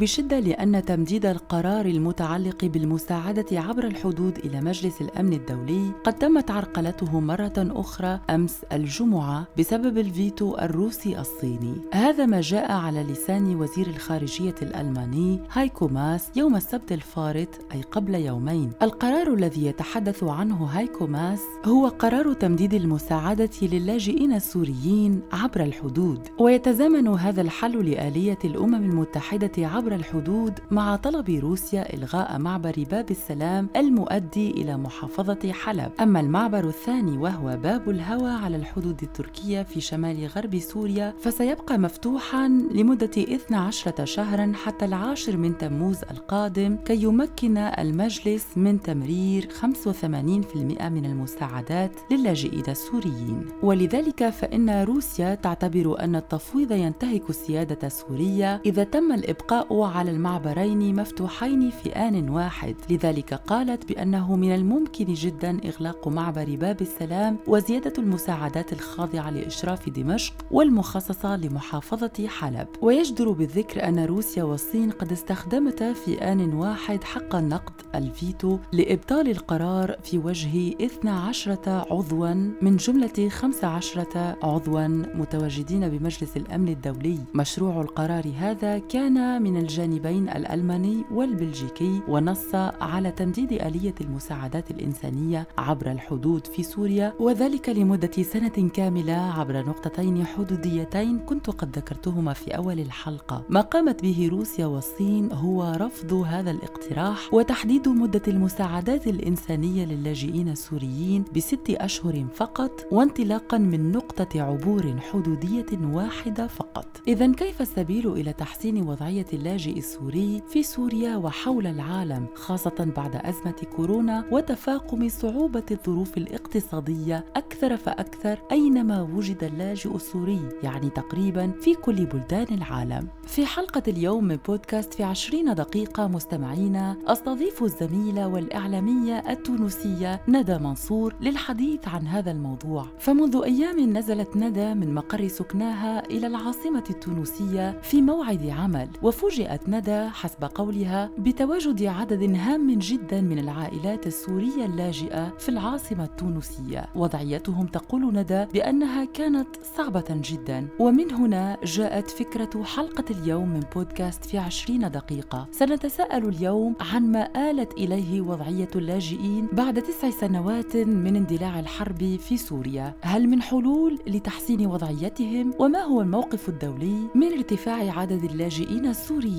بشدة لأن تمديد القرار المتعلق بالمساعدة عبر الحدود إلى مجلس الأمن الدولي قد تمت عرقلته مرة أخرى أمس الجمعة بسبب الفيتو الروسي الصيني. هذا ما جاء على لسان وزير الخارجية الألماني هايكو ماس يوم السبت الفارط أي قبل يومين. القرار الذي يتحدث عنه هايكو ماس هو قرار تمديد المساعدة للاجئين السوريين عبر الحدود. ويتزامن هذا الحل لآلية الأمم المتحدة عبر الحدود مع طلب روسيا إلغاء معبر باب السلام المؤدي إلى محافظة حلب. أما المعبر الثاني وهو باب الهوى على الحدود التركية في شمال غرب سوريا فسيبقى مفتوحا لمدة 12 شهرا حتى العاشر من تموز القادم كي يمكن المجلس من تمرير 85% من المساعدات للاجئين السوريين. ولذلك فإن روسيا تعتبر أن التفويض ينتهك السيادة السورية إذا تم الإبقاء على المعبرين مفتوحين في آن واحد. لذلك قالت بأنه من الممكن جدا إغلاق معبر باب السلام وزيادة المساعدات الخاضعة لإشراف دمشق والمخصصة لمحافظة حلب. ويجدر بالذكر أن روسيا والصين قد استخدمتا في آن واحد حق النقد الفيتو لإبطال القرار في وجه 12 عضوا من جملة 15 عضوا. متواجدين بمجلس الأمن الدولي. مشروع القرار هذا كان من الجانبين الألماني والبلجيكي ونص على تمديد آلية المساعدات الإنسانية عبر الحدود في سوريا وذلك لمدة سنة كاملة عبر نقطتين حدوديتين كنت قد ذكرتهما في أول الحلقة. ما قامت به روسيا والصين هو رفض هذا الاقتراح وتحديد مدة المساعدات الإنسانية للاجئين السوريين بست أشهر فقط وانطلاقا من نقطة عبور حدودية واحدة فقط. إذا كيف السبيل إلى تحسين وضعية اللاجئ السوري في سوريا وحول العالم خاصة بعد أزمة كورونا وتفاقم صعوبة الظروف الاقتصادية أكثر فأكثر أينما وجد اللاجئ السوري يعني تقريبا في كل بلدان العالم. في حلقة اليوم من بودكاست في عشرين دقيقة مستمعينا أستضيف الزميلة والإعلامية التونسية ندى منصور للحديث عن هذا الموضوع. فمنذ أيام نزلت ندى من مقر سكناها إلى العاصمة التونسية في موعد عمل وفوجئت ندى حسب قولها بتواجد عدد هام جدا من العائلات السورية اللاجئة في العاصمة التونسية. وضعيتهم تقول ندى بأنها كانت صعبة جدا. ومن هنا جاءت فكرة حلقة اليوم من بودكاست في عشرين دقيقة. سنتساءل اليوم عن ما آلت إليه وضعية اللاجئين بعد تسع سنوات من اندلاع الحرب في سوريا. هل من حلول لتحسين وضعيتهم؟ وما هو الموقف الدولي من ارتفاع عدد اللاجئين السوريين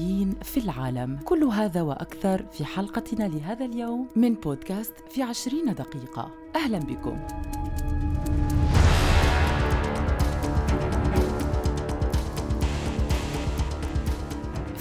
في العالم. كل هذا وأكثر في حلقتنا لهذا اليوم من بودكاست في عشرين دقيقة. أهلا بكم.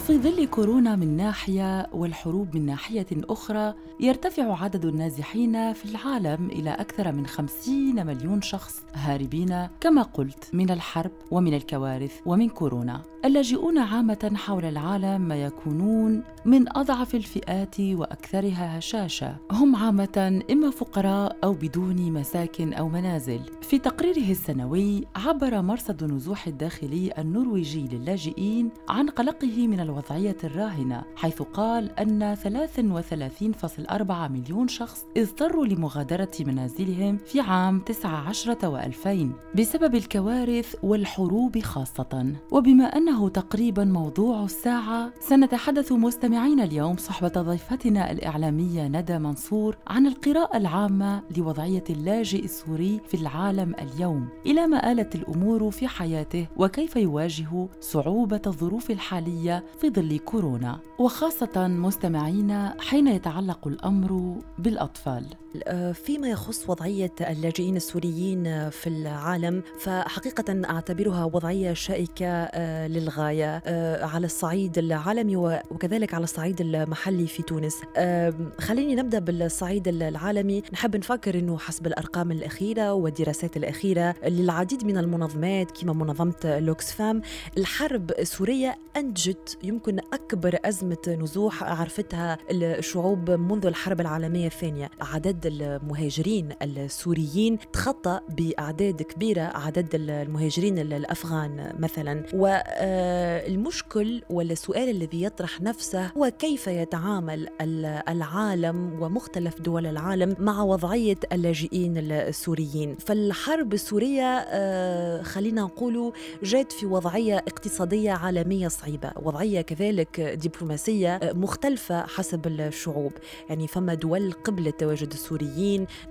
في ظل كورونا من ناحية والحروب من ناحية أخرى يرتفع عدد النازحين في العالم إلى أكثر من 50 مليون شخص هاربين كما قلت من الحرب ومن الكوارث ومن كورونا. اللاجئون عامة حول العالم ما يكونون من أضعف الفئات وأكثرها هشاشة. هم عامة إما فقراء أو بدون مساكن أو منازل. في تقريره السنوي عبر مرصد النزوح الداخلي النرويجي للاجئين عن قلقه من الوضعية الراهنة حيث قال أن 33.4 مليون شخص اضطروا لمغادرة منازلهم في عام 19 و2000 بسبب الكوارث والحروب خاصة. وبما أنه تقريبا موضوع الساعة سنتحدث مستمعين اليوم صحبة ضيفتنا الإعلامية ندى منصور عن القراءة العامة لوضعية اللاجئ السوري في العالم اليوم. إلى ما آلت الأمور في حياته وكيف يواجه صعوبة الظروف الحالية في ظل كورونا وخاصة مستمعينا حين يتعلق الأمر بالأطفال. فيما يخص وضعية اللاجئين السوريين في العالم فحقيقة أعتبرها وضعية شائكة للغاية على الصعيد العالمي وكذلك على الصعيد المحلي في تونس. خليني نبدأ بالصعيد العالمي. نحب نفكر أنه حسب الأرقام الأخيرة والدراسات الأخيرة للعديد من المنظمات كما منظمة لوكسفام الحرب السورية أنجت يمكن أكبر أزمة نزوح عرفتها الشعوب منذ الحرب العالمية الثانية. عدد عدد المهاجرين السوريين تخطى بأعداد كبيرة عدد المهاجرين الأفغان مثلا. والمشكل والسؤال الذي يطرح نفسه هو كيف يتعامل العالم ومختلف دول العالم مع وضعية اللاجئين السوريين. فالحرب السورية آه، خلينا نقول جات في وضعية اقتصادية عالمية صعيبة وضعية كذلك دبلوماسية آه، مختلفة حسب الشعوب. يعني فما دول قبل تواجد السوريين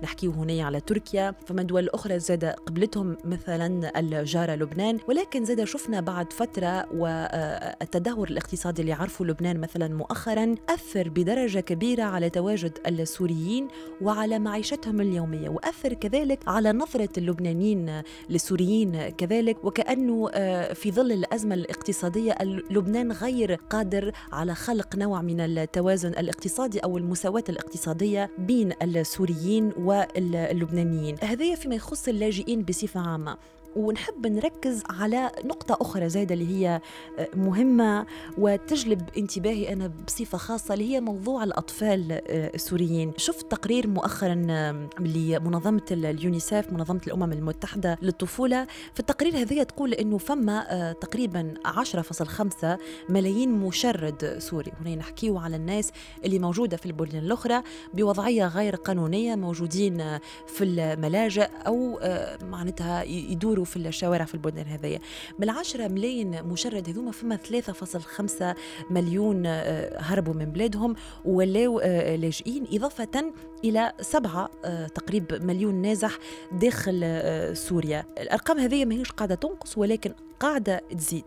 نحكي هنا على تركيا فما دول أخرى زاد قبلتهم مثلا الجارة لبنان ولكن زاد شفنا بعد فترة والتدهور الاقتصادي اللي عرفه لبنان مثلا مؤخرا أثر بدرجة كبيرة على تواجد السوريين وعلى معيشتهم اليومية وأثر كذلك على نظرة اللبنانيين للسوريين كذلك وكأنه آه، في ظل الأزمة الاقتصادية لبنان غير قادر على خلق نوع من التوازن الاقتصادي أو المساواة الاقتصادية بين السوريين. واللبنانيين. هذا فيما يخص اللاجئين بصفة عامة. ونحب نركز على نقطة أخرى زايدة اللي هي آه، مهمة وتجلب انتباهي أنا بصفة خاصة اللي هي موضوع الأطفال آه، السوريين. شفت تقرير مؤخرا لمنظمة اليونيسيف منظمة الأمم المتحدة للطفولة. في التقرير هذه تقول أنه فما آه، تقريبا 10.5 ملايين مشرد سوري. هنا نحكيه على الناس اللي موجودة في البلدان الأخرى بوضعية غير قانونية موجودين في الملاجئ أو معناتها يدوروا يدوروا في الشوارع في البلدان هذيا من العشرة ملايين مشرد هذوما فما 3.5 مليون آه، هربوا من بلادهم ولاو آه، لاجئين إضافة إلى سبعة آه، تقريب مليون نازح داخل سوريا. الأرقام هذه ماهيش قاعدة تنقص ولكن قاعدة تزيد.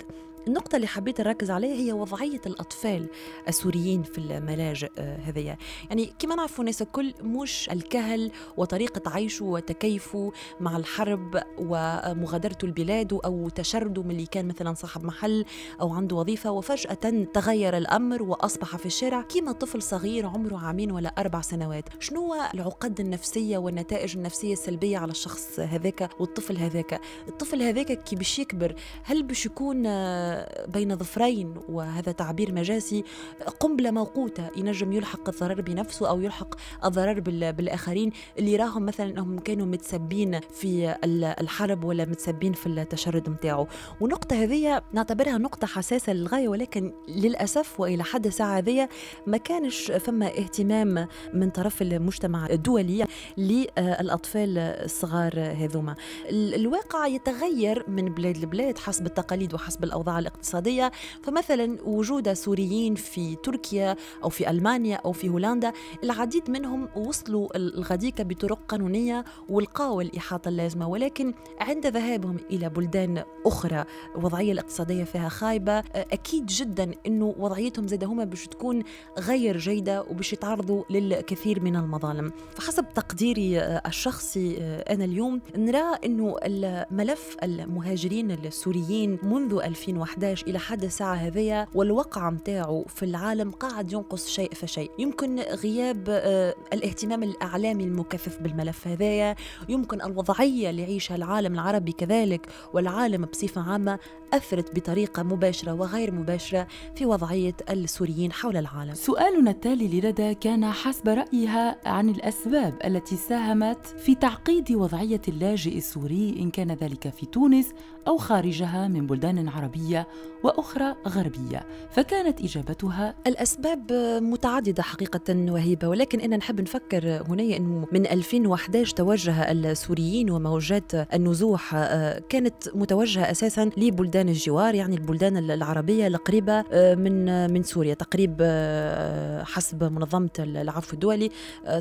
النقطة اللي حبيت نركز عليها هي وضعية الأطفال السوريين في الملاجئ آه، هذيا. يعني كما نعرفوا الناس الكل مش الكهل وطريقة عيشه وتكيفه مع الحرب ومغادرته البلاد أو تشرده من اللي كان مثلا صاحب محل أو عنده وظيفة وفجأة تغير الأمر وأصبح في الشارع. كما طفل صغير عمره عامين ولا أربع سنوات شنو العقد النفسية والنتائج النفسية السلبية على الشخص هذاك والطفل هذاك؟ الطفل هذاك كي باش يكبر هل باش يكون آه، بين ظفرين وهذا تعبير مجازي قنبلة موقوتة ينجم يلحق الضرر بنفسه أو يلحق الضرر بالآخرين. اللي راهم مثلا إنهم كانوا متسبين في الحرب ولا متسبين في التشرد نتاعو ونقطة هذه نعتبرها نقطة حساسة للغاية ولكن للأسف وإلى حد الساعة هذه ما كانش فما اهتمام من طرف المجتمع الدولي للأطفال الصغار هذوما. الواقع يتغير من بلاد لبلاد حسب التقاليد وحسب الأوضاع الاقتصادية فمثلا وجود سوريين في تركيا أو في ألمانيا أو في هولندا العديد منهم وصلوا الغديكة بطرق قانونية ولقاوا الإحاطة اللازمة ولكن عند ذهابهم إلى بلدان أخرى الوضعية الاقتصادية فيها خايبة أكيد جدا أنه وضعيتهم زاد هما باش تكون غير جيدة وباش يتعرضوا للكثير من المظالم. فحسب تقديري الشخصي أنا اليوم نرى أنه الملف المهاجرين السوريين منذ 2011 2011 إلى حد الساعة هذية والوقع متاعه في العالم قاعد ينقص شيء فشيء. يمكن غياب آه، الاهتمام الإعلامي المكثف بالملف هذايا يمكن الوضعية اللي يعيشها العالم العربي كذلك والعالم بصفة عامة أثرت بطريقة مباشرة وغير مباشرة في وضعية السوريين حول العالم. سؤالنا التالي لردى كان حسب رأيها عن الأسباب التي ساهمت في تعقيد وضعية اللاجئ السوري إن كان ذلك في تونس أو خارجها من بلدان عربية. وأخرى غربية فكانت إجابتها الأسباب متعددة حقيقة وهيبة ولكن إن نحب نفكر هنا أنه من 2011 توجه السوريين وموجات النزوح آه، كانت متوجهة أساسا لبلدان الجوار يعني البلدان العربية القريبة آه، من من سوريا تقريب آه، حسب منظمة العفو الدولي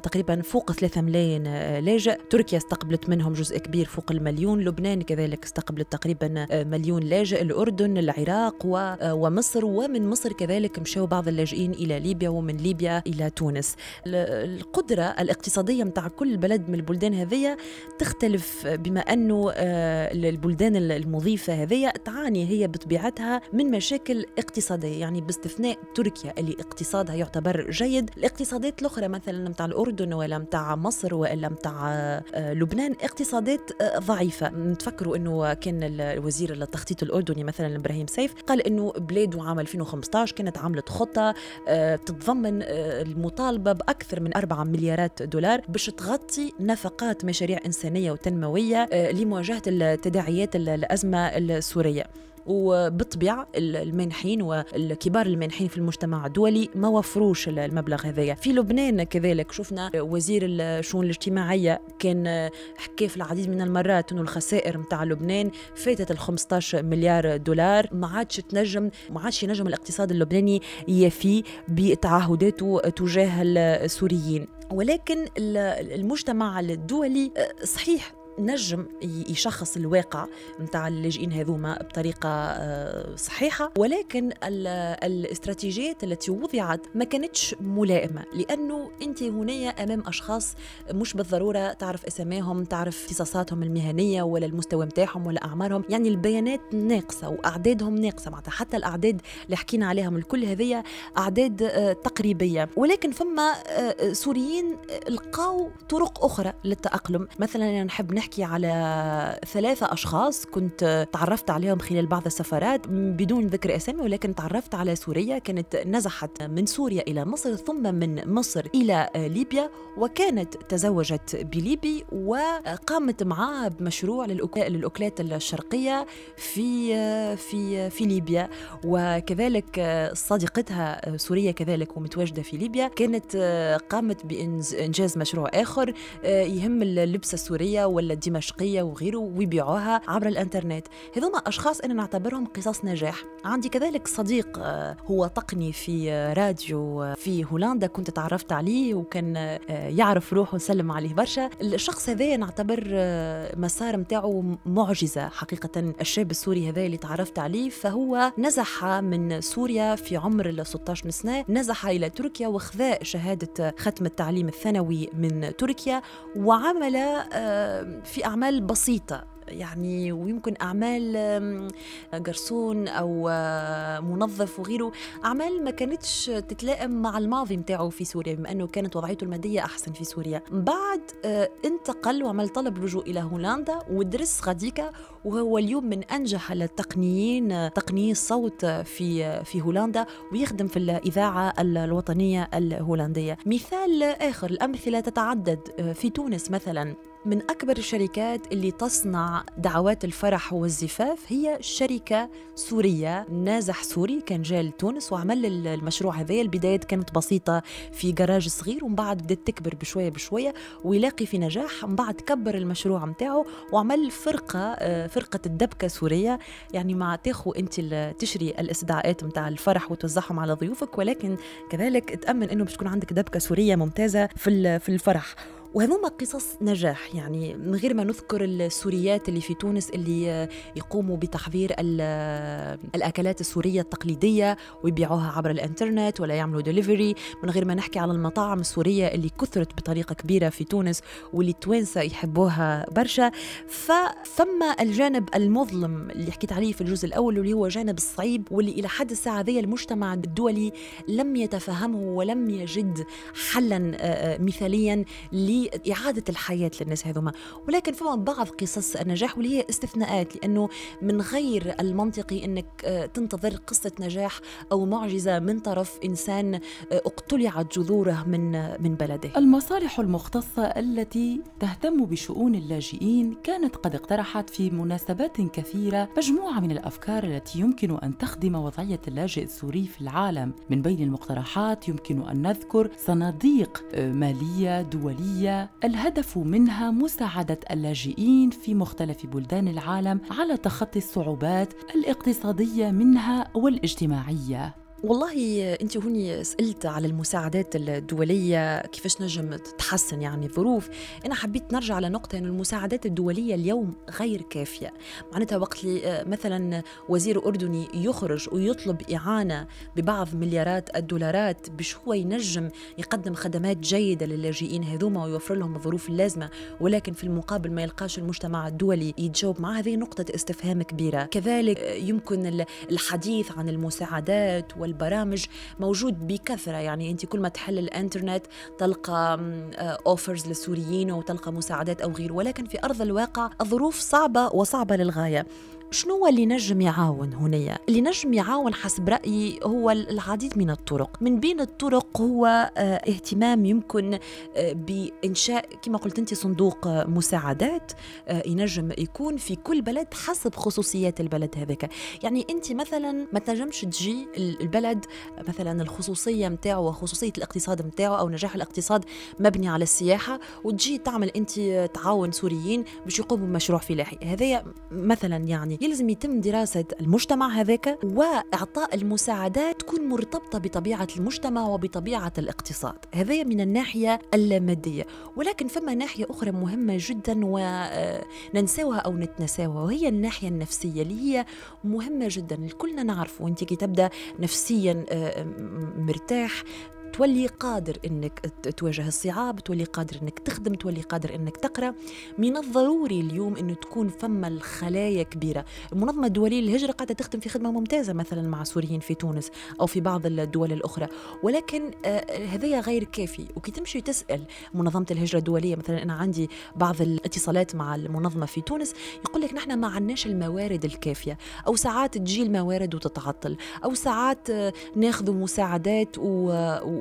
تقريبا فوق 3 ملايين لاجئ. تركيا استقبلت منهم جزء كبير فوق المليون لبنان كذلك استقبلت تقريبا مليون لاجئ. الأردن العراق ومصر ومن مصر كذلك مشاو بعض اللاجئين إلى ليبيا ومن ليبيا إلى تونس. القدرة الاقتصادية متاع كل بلد من البلدان هذه تختلف بما أنه آه، البلدان المضيفة هذه تعاني هي بطبيعتها من مشاكل اقتصادية. يعني باستثناء تركيا اللي اقتصادها يعتبر جيد الاقتصادات الأخرى مثلا متاع الأردن ولا متاع مصر ولا متاع آه، لبنان اقتصادات آه، ضعيفة. نتفكروا أنه كان الوزير التخطيط الأردني مثلا إبراهيم سيف قال إنه بلاده عام 2015 كانت عملت خطة آه، تتضمن آه، المطالبة بأكثر من 4 مليارات دولار باش تغطي نفقات مشاريع إنسانية وتنموية لمواجهة التداعيات الأزمة السورية. وبالطبيعة المانحين والكبار المانحين في المجتمع الدولي ما وفروش المبلغ هذايا. في لبنان كذلك شفنا وزير الشؤون الاجتماعية كان حكى في العديد من المرات أنه الخسائر متاع لبنان فاتت ال 15 مليار دولار ما عادش تنجم ما عادش ينجم الاقتصاد اللبناني يفي بتعهداته تجاه السوريين. ولكن المجتمع الدولي صحيح نجم يشخص الواقع نتاع اللاجئين هذوما بطريقة آه، صحيحة. ولكن الاستراتيجيات التي وضعت ما كانتش ملائمة لأنه أنت هنا أمام أشخاص مش بالضرورة تعرف أساميهم تعرف اختصاصاتهم المهنية ولا المستوى نتاعهم ولا أعمارهم. يعني البيانات ناقصة وأعدادهم ناقصة معناتها حتى الأعداد اللي حكينا عليهم الكل هذيا أعداد آه، تقريبية. ولكن فما آه، سوريين لقاو طرق أخرى للتأقلم. مثلا نحب نحكي على ثلاثة أشخاص كنت تعرفت عليهم خلال بعض السفرات بدون ذكر أسامي ولكن تعرفت على سوريا. كانت نزحت من سوريا إلى مصر ثم من مصر إلى ليبيا وكانت تزوجت بليبي وقامت معاه بمشروع للأكلات الشرقية في في في ليبيا. وكذلك صديقتها سورية كذلك ومتواجدة في ليبيا كانت قامت بإنجاز مشروع آخر يهم اللبسة السورية ولا الدمشقية وغيره ويبيعوها عبر الإنترنت. هذوما أشخاص أنا نعتبرهم قصص نجاح. عندي كذلك صديق آه، هو تقني في راديو آه، في هولندا كنت تعرفت عليه وكان آه، يعرف روحه وسلم عليه برشا. الشخص هذا نعتبر مسار متاعه معجزة حقيقة. الشاب السوري هذا اللي تعرفت عليه فهو نزح من سوريا في عمر ال 16 سنة نزح إلى تركيا وخذا شهادة ختم التعليم الثانوي من تركيا وعمل في أعمال بسيطة يعني ويمكن أعمال جرسون أو منظف وغيره أعمال ما كانتش تتلائم مع الماضي متاعه في سوريا بما أنه كانت وضعيته المادية أحسن في سوريا. بعد آه، انتقل وعمل طلب لجوء إلى هولندا ودرس غاديكا وهو اليوم من أنجح التقنيين تقنيي الصوت في في هولندا ويخدم في الإذاعة الوطنية الهولندية. مثال آخر الأمثلة تتعدد آه، في تونس مثلا. من أكبر الشركات اللي تصنع دعوات الفرح والزفاف هي شركة سورية نازح سوري كان جاي لتونس وعمل المشروع هذا. البدايات كانت بسيطة في جراج صغير ومن بعد بدأت تكبر بشوية بشوية ويلاقي في نجاح. من بعد كبر المشروع متاعه وعمل فرقة آه، فرقة الدبكة سورية يعني مع تاخو أنت تشري الاستدعاءات متاع الفرح وتوزعهم على ضيوفك ولكن كذلك تأمن أنه باش تكون عندك دبكة سورية ممتازة في الفرح. وهذوما قصص نجاح يعني من غير ما نذكر السوريات اللي في تونس اللي يقوموا بتحضير الأكلات السورية التقليدية ويبيعوها عبر الإنترنت ولا يعملوا دليفري من غير ما نحكي على المطاعم السورية اللي كثرت بطريقة كبيرة في تونس واللي التوانسة يحبوها برشا. فثم الجانب المظلم اللي حكيت عليه في الجزء الأول واللي هو جانب الصعيب واللي إلى حد الساعة ذي المجتمع الدولي لم يتفهمه ولم يجد حلا مثاليا لإعادة الحياة للناس هذوما. ولكن فما بعض قصص النجاح واللي هي استثناءات لأنه من غير المنطقي أنك آه، تنتظر قصة نجاح أو معجزة من طرف إنسان آه، اقتلعت جذوره من من بلده. المصالح المختصة التي تهتم بشؤون اللاجئين كانت قد اقترحت في مناسبات كثيرة مجموعة من الأفكار التي يمكن أن تخدم وضعية اللاجئ السوري في العالم. من بين المقترحات يمكن أن نذكر صناديق آه، مالية دولية الهدف منها مساعدة اللاجئين في مختلف بلدان العالم على تخطي الصعوبات الاقتصادية منها والاجتماعية. والله أنت هوني سألت على المساعدات الدولية كيفاش نجم تحسن يعني الظروف؟ أنا حبيت نرجع على نقطه إنه المساعدات الدولية اليوم غير كافية. معناتها وقت لي آه، مثلا وزير أردني يخرج ويطلب إعانة ببعض مليارات الدولارات باش هو ينجم يقدم خدمات جيدة للاجئين هذوما ويوفر لهم الظروف اللازمة. ولكن في المقابل ما يلقاش المجتمع الدولي يتجاوب مع هذه نقطة استفهام كبيرة. كذلك آه، يمكن الحديث عن المساعدات وال البرامج موجود بكثرة. يعني أنت كل ما تحل الإنترنت تلقى اوفرز للسوريين وتلقى مساعدات أو غيره. ولكن في أرض الواقع الظروف صعبة وصعبة للغاية. شنو اللي نجم يعاون هنا؟ اللي نجم يعاون حسب رأيي هو العديد من الطرق. من بين الطرق هو آه، اهتمام يمكن آه، بإنشاء كما قلت أنت صندوق آه، مساعدات ينجم يكون في كل بلد حسب خصوصيات البلد هذاك. يعني أنت مثلا ما تنجمش تجي البلد مثلا الخصوصية متاعه وخصوصية الاقتصاد متاعه أو نجاح الاقتصاد مبني على السياحة وتجي تعمل أنت تعاون سوريين باش يقوموا بمشروع فلاحي. هذايا مثلا يعني يلزم يتم دراسة المجتمع هذاك وإعطاء المساعدات تكون مرتبطة بطبيعة المجتمع وبطبيعة الاقتصاد. هذا من الناحية اللامادية ولكن فما ناحية أخرى مهمة جدا وننساوها أو نتنساوها وهي الناحية النفسية اللي هي مهمة جدا. الكلنا نعرف وأنت كي تبدأ نفسيا آه، مرتاح تولي قادر إنك تواجه الصعاب تولي قادر إنك تخدم تولي قادر إنك تقرأ. من الضروري اليوم إنه تكون فما الخلايا كبيرة. المنظمه الدوليه للهجرة قاعدة تخدم في خدمة ممتازة مثلا مع سوريين في تونس أو في بعض الدول الأخرى. ولكن آه هذايا غير كافي. وكي تمشي تسأل منظمة الهجرة الدولية مثلا أنا عندي بعض الاتصالات مع المنظمة في تونس يقول لك نحن ما عندناش الموارد الكافية. أو ساعات تجي الموارد وتتعطل. أو ساعات آه ناخذ مساعدات و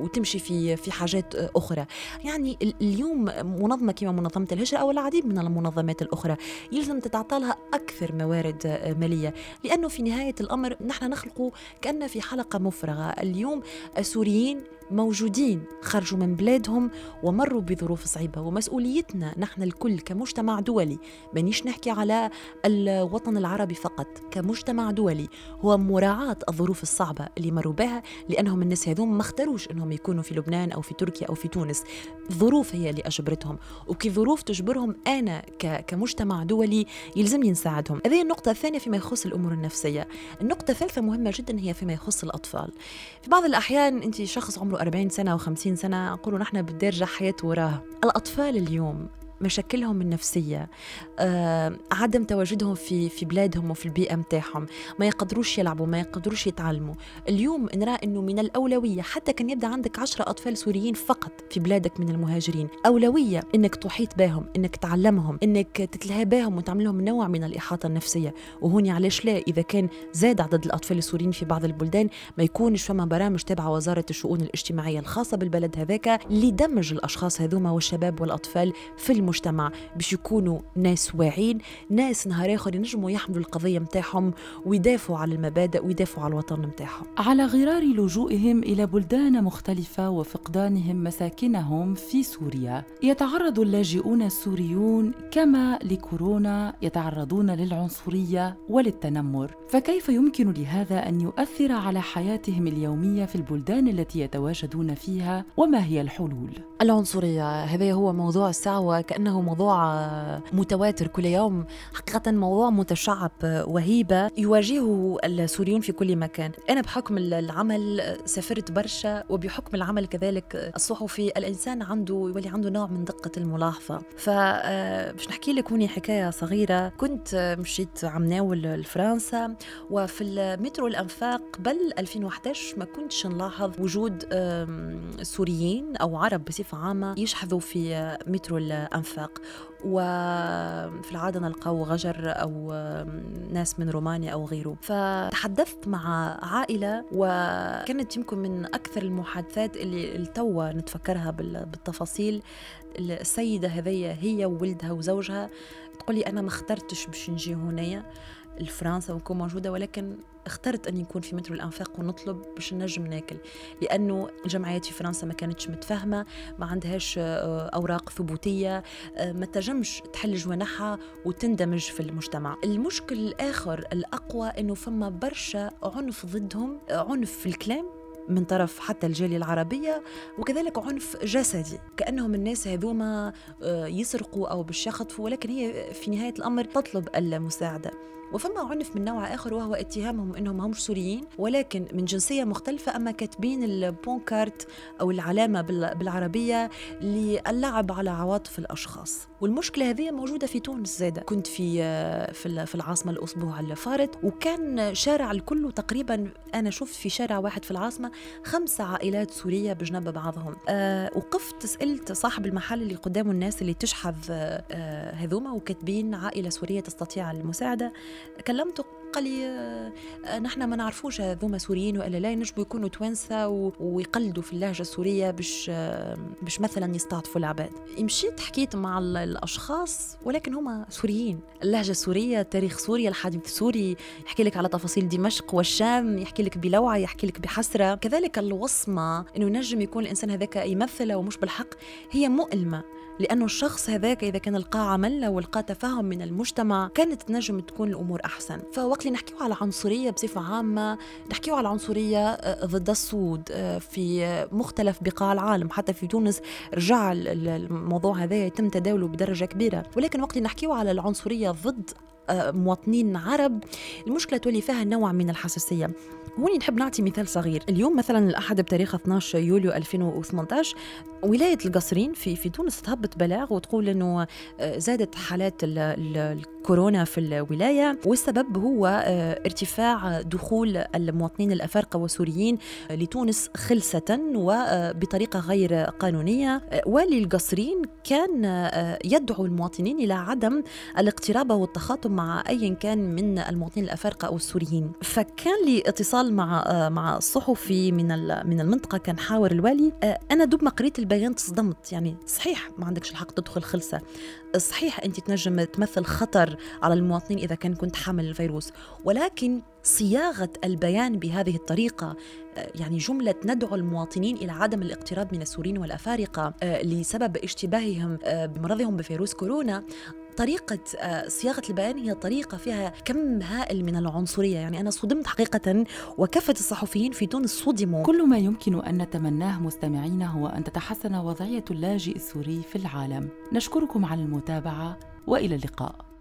وتمشي في في حاجات أخرى. يعني اليوم منظمة كما منظمة الهجره أو العديد من المنظمات الأخرى يلزم تتعطى لها أكثر موارد مالية. لأنه في نهاية الأمر نحن نخلق كأن في حلقة مفرغة. اليوم السوريين موجودين خرجوا من بلادهم ومروا بظروف صعيبة. ومسؤوليتنا نحن الكل كمجتمع دولي مانيش نحكي على الوطن العربي فقط كمجتمع دولي. هو مراعاة الظروف الصعبة اللي مروا بها لأنهم الناس هذوم ما اختاروش أنهم يكونوا في لبنان أو في تركيا أو في تونس. ظروف هي اللي أجبرتهم. وكي ظروف تجبرهم أنا كمجتمع دولي يلزمني نساعدهم. هذه النقطة الثانية فيما يخص الأمور النفسية. النقطة الثالثة مهمة جدا هي فيما يخص الأطفال. في بعض الأحيان أنت شخص عمره 40 سنة و50 سنة نقولوا نحن بدي حياة وراه. الأطفال اليوم مشاكلهم النفسية آه، عدم تواجدهم في في بلادهم وفي البيئة متاعهم. ما يقدروش يلعبوا ما يقدروش يتعلموا. اليوم نرى أنه من الأولوية حتى كان يبدأ عندك عشرة أطفال سوريين فقط في بلادك من المهاجرين. أولوية أنك تحيط بهم أنك تعلمهم أنك تتلهى بهم وتعمل لهم نوع من الإحاطة النفسية. وهون علاش لا؟ إذا كان زاد عدد الأطفال السوريين في بعض البلدان ما يكونش فما برامج تابعة وزارة الشؤون الاجتماعية الخاصة بالبلد هذاك لدمج الأشخاص هذوما والشباب والأطفال في المجتمع. باش يكونوا ناس واعين ناس نهار آخر ينجموا يحملوا القضية متاعهم ويدافعوا على المبادئ ويدافعوا على الوطن متاعهم. على غرار لجوئهم إلى بلدان مختلفة وفقدانهم مساكنهم في سوريا يتعرض اللاجئون السوريون كما لكورونا يتعرضون للعنصرية وللتنمر. فكيف يمكن لهذا أن يؤثر على حياتهم اليومية في البلدان التي يتواجدون فيها وما هي الحلول؟ العنصرية هذا هو موضوع الساعة وكانه موضوع متواتر كل يوم. حقيقة موضوع متشعب وهيبة يواجهه السوريون في كل مكان. أنا بحكم العمل سافرت برشا وبحكم العمل كذلك الصحفي الإنسان عنده يولي عنده نوع من دقة الملاحظة. فباش نحكي لك هوني حكاية صغيرة. كنت مشيت عم ناول لفرنسا وفي المترو الأنفاق قبل 2011 ما كنتش نلاحظ وجود سوريين أو عرب بصفة عامة يشحذوا في مترو الأنفاق. وفي العادة نلقاو غجر أو ناس من رومانيا أو غيره. فتحدثت مع عائلة وكانت يمكن من أكثر المحادثات اللي التوا نتفكرها بالتفاصيل. السيدة هذية هي وولدها وزوجها. تقولي أنا ما اخترتش باش نجي هنايا. لفرنسا ونكون موجودة ولكن اخترت أن يكون في مترو الأنفاق ونطلب باش نجم ناكل. لأنه الجمعيات في فرنسا ما كانتش متفاهمة ما عندهاش آه، أوراق ثبوتية آه، ما تجمش تحل جوانحها وتندمج في المجتمع. المشكل الآخر الأقوى أنه فما برشا عنف ضدهم عنف في الكلام من طرف حتى الجالية العربية وكذلك عنف جسدي. كأنهم الناس هذوما آه، يسرقوا أو باش يخطفوا ولكن هي في نهاية الأمر تطلب المساعدة. وفما عنف من نوع آخر وهو اتهامهم أنهم همش سوريين ولكن من جنسية مختلفة أما كاتبين البونكارت أو العلامة بالعربية للعب على عواطف الأشخاص. والمشكلة هذه موجودة في تونس زادة. كنت في في العاصمة الأسبوع اللي فارت وكان شارع الكل تقريبا أنا شفت في شارع واحد في العاصمة خمسة عائلات سورية بجنب بعضهم. أه وقفت سألت صاحب المحل اللي قدامه الناس اللي تشحذ أه هذوما وكاتبين عائلة سورية تستطيع المساعدة. كلمته قال لي آه، نحن ما نعرفوش هذوما سوريين وإلا لا ينجموا يكونوا توانسة ويقلدوا في اللهجة السورية باش آه، باش مثلا يستعطفوا العباد. مشيت حكيت مع الأشخاص ولكن هما سوريين. اللهجة السورية تاريخ سوريا الحديث السوري يحكي لك على تفاصيل دمشق والشام يحكي لك بلوعة يحكي لك بحسرة. كذلك الوصمة إنه ينجم يكون الإنسان هذاك يمثل ومش بالحق هي مؤلمة. لأنه الشخص هذاك إذا كان لقى عمل ولقى تفاهم من المجتمع كانت تنجم تكون الأمور أحسن. فوقت اللي نحكيو على عنصرية بصفة عامة نحكيو على عنصرية آه، ضد السود آه، في مختلف بقاع العالم. حتى في تونس رجع الموضوع هذا يتم تداوله بدرجة كبيرة. ولكن وقت اللي نحكيو على العنصرية ضد مواطنين عرب. المشكلة تولي فيها نوع من الحساسية. هوني نحب نعطي مثال صغير. اليوم مثلا الأحد بتاريخ 12 يوليو 2018 ولاية القصرين في في تونس تهبط بلاغ وتقول إنه آه، زادت حالات الكورونا في الولاية والسبب هو آه، ارتفاع دخول المواطنين الأفارقة والسوريين لتونس خلسة وبطريقة غير قانونية. والي القصرين كان يدعو المواطنين إلى عدم الاقتراب والتخاطب مع أي كان من المواطنين الأفارقة أو السوريين. فكان لي اتصال مع مع صحفي من من المنطقة كان حاور الوالي. أنا دوب ما قريت البيان تصدمت. يعني صحيح ما عندكش الحق تدخل خلسة صحيح أنت تنجم تمثل خطر على المواطنين إذا كان كنت حامل الفيروس. ولكن صياغة البيان بهذه الطريقة يعني جملة ندعو المواطنين إلى عدم الاقتراب من السوريين والأفارقة لسبب اشتباههم بمرضهم بفيروس كورونا. طريقة آه، صياغة البيان هي طريقة فيها كم هائل من العنصرية. يعني أنا صدمت حقيقة وكافة الصحفيين في تونس صدموا. كل ما يمكن أن نتمناه مستمعينا هو أن تتحسن وضعية اللاجئ السوري في العالم. نشكركم على المتابعة وإلى اللقاء.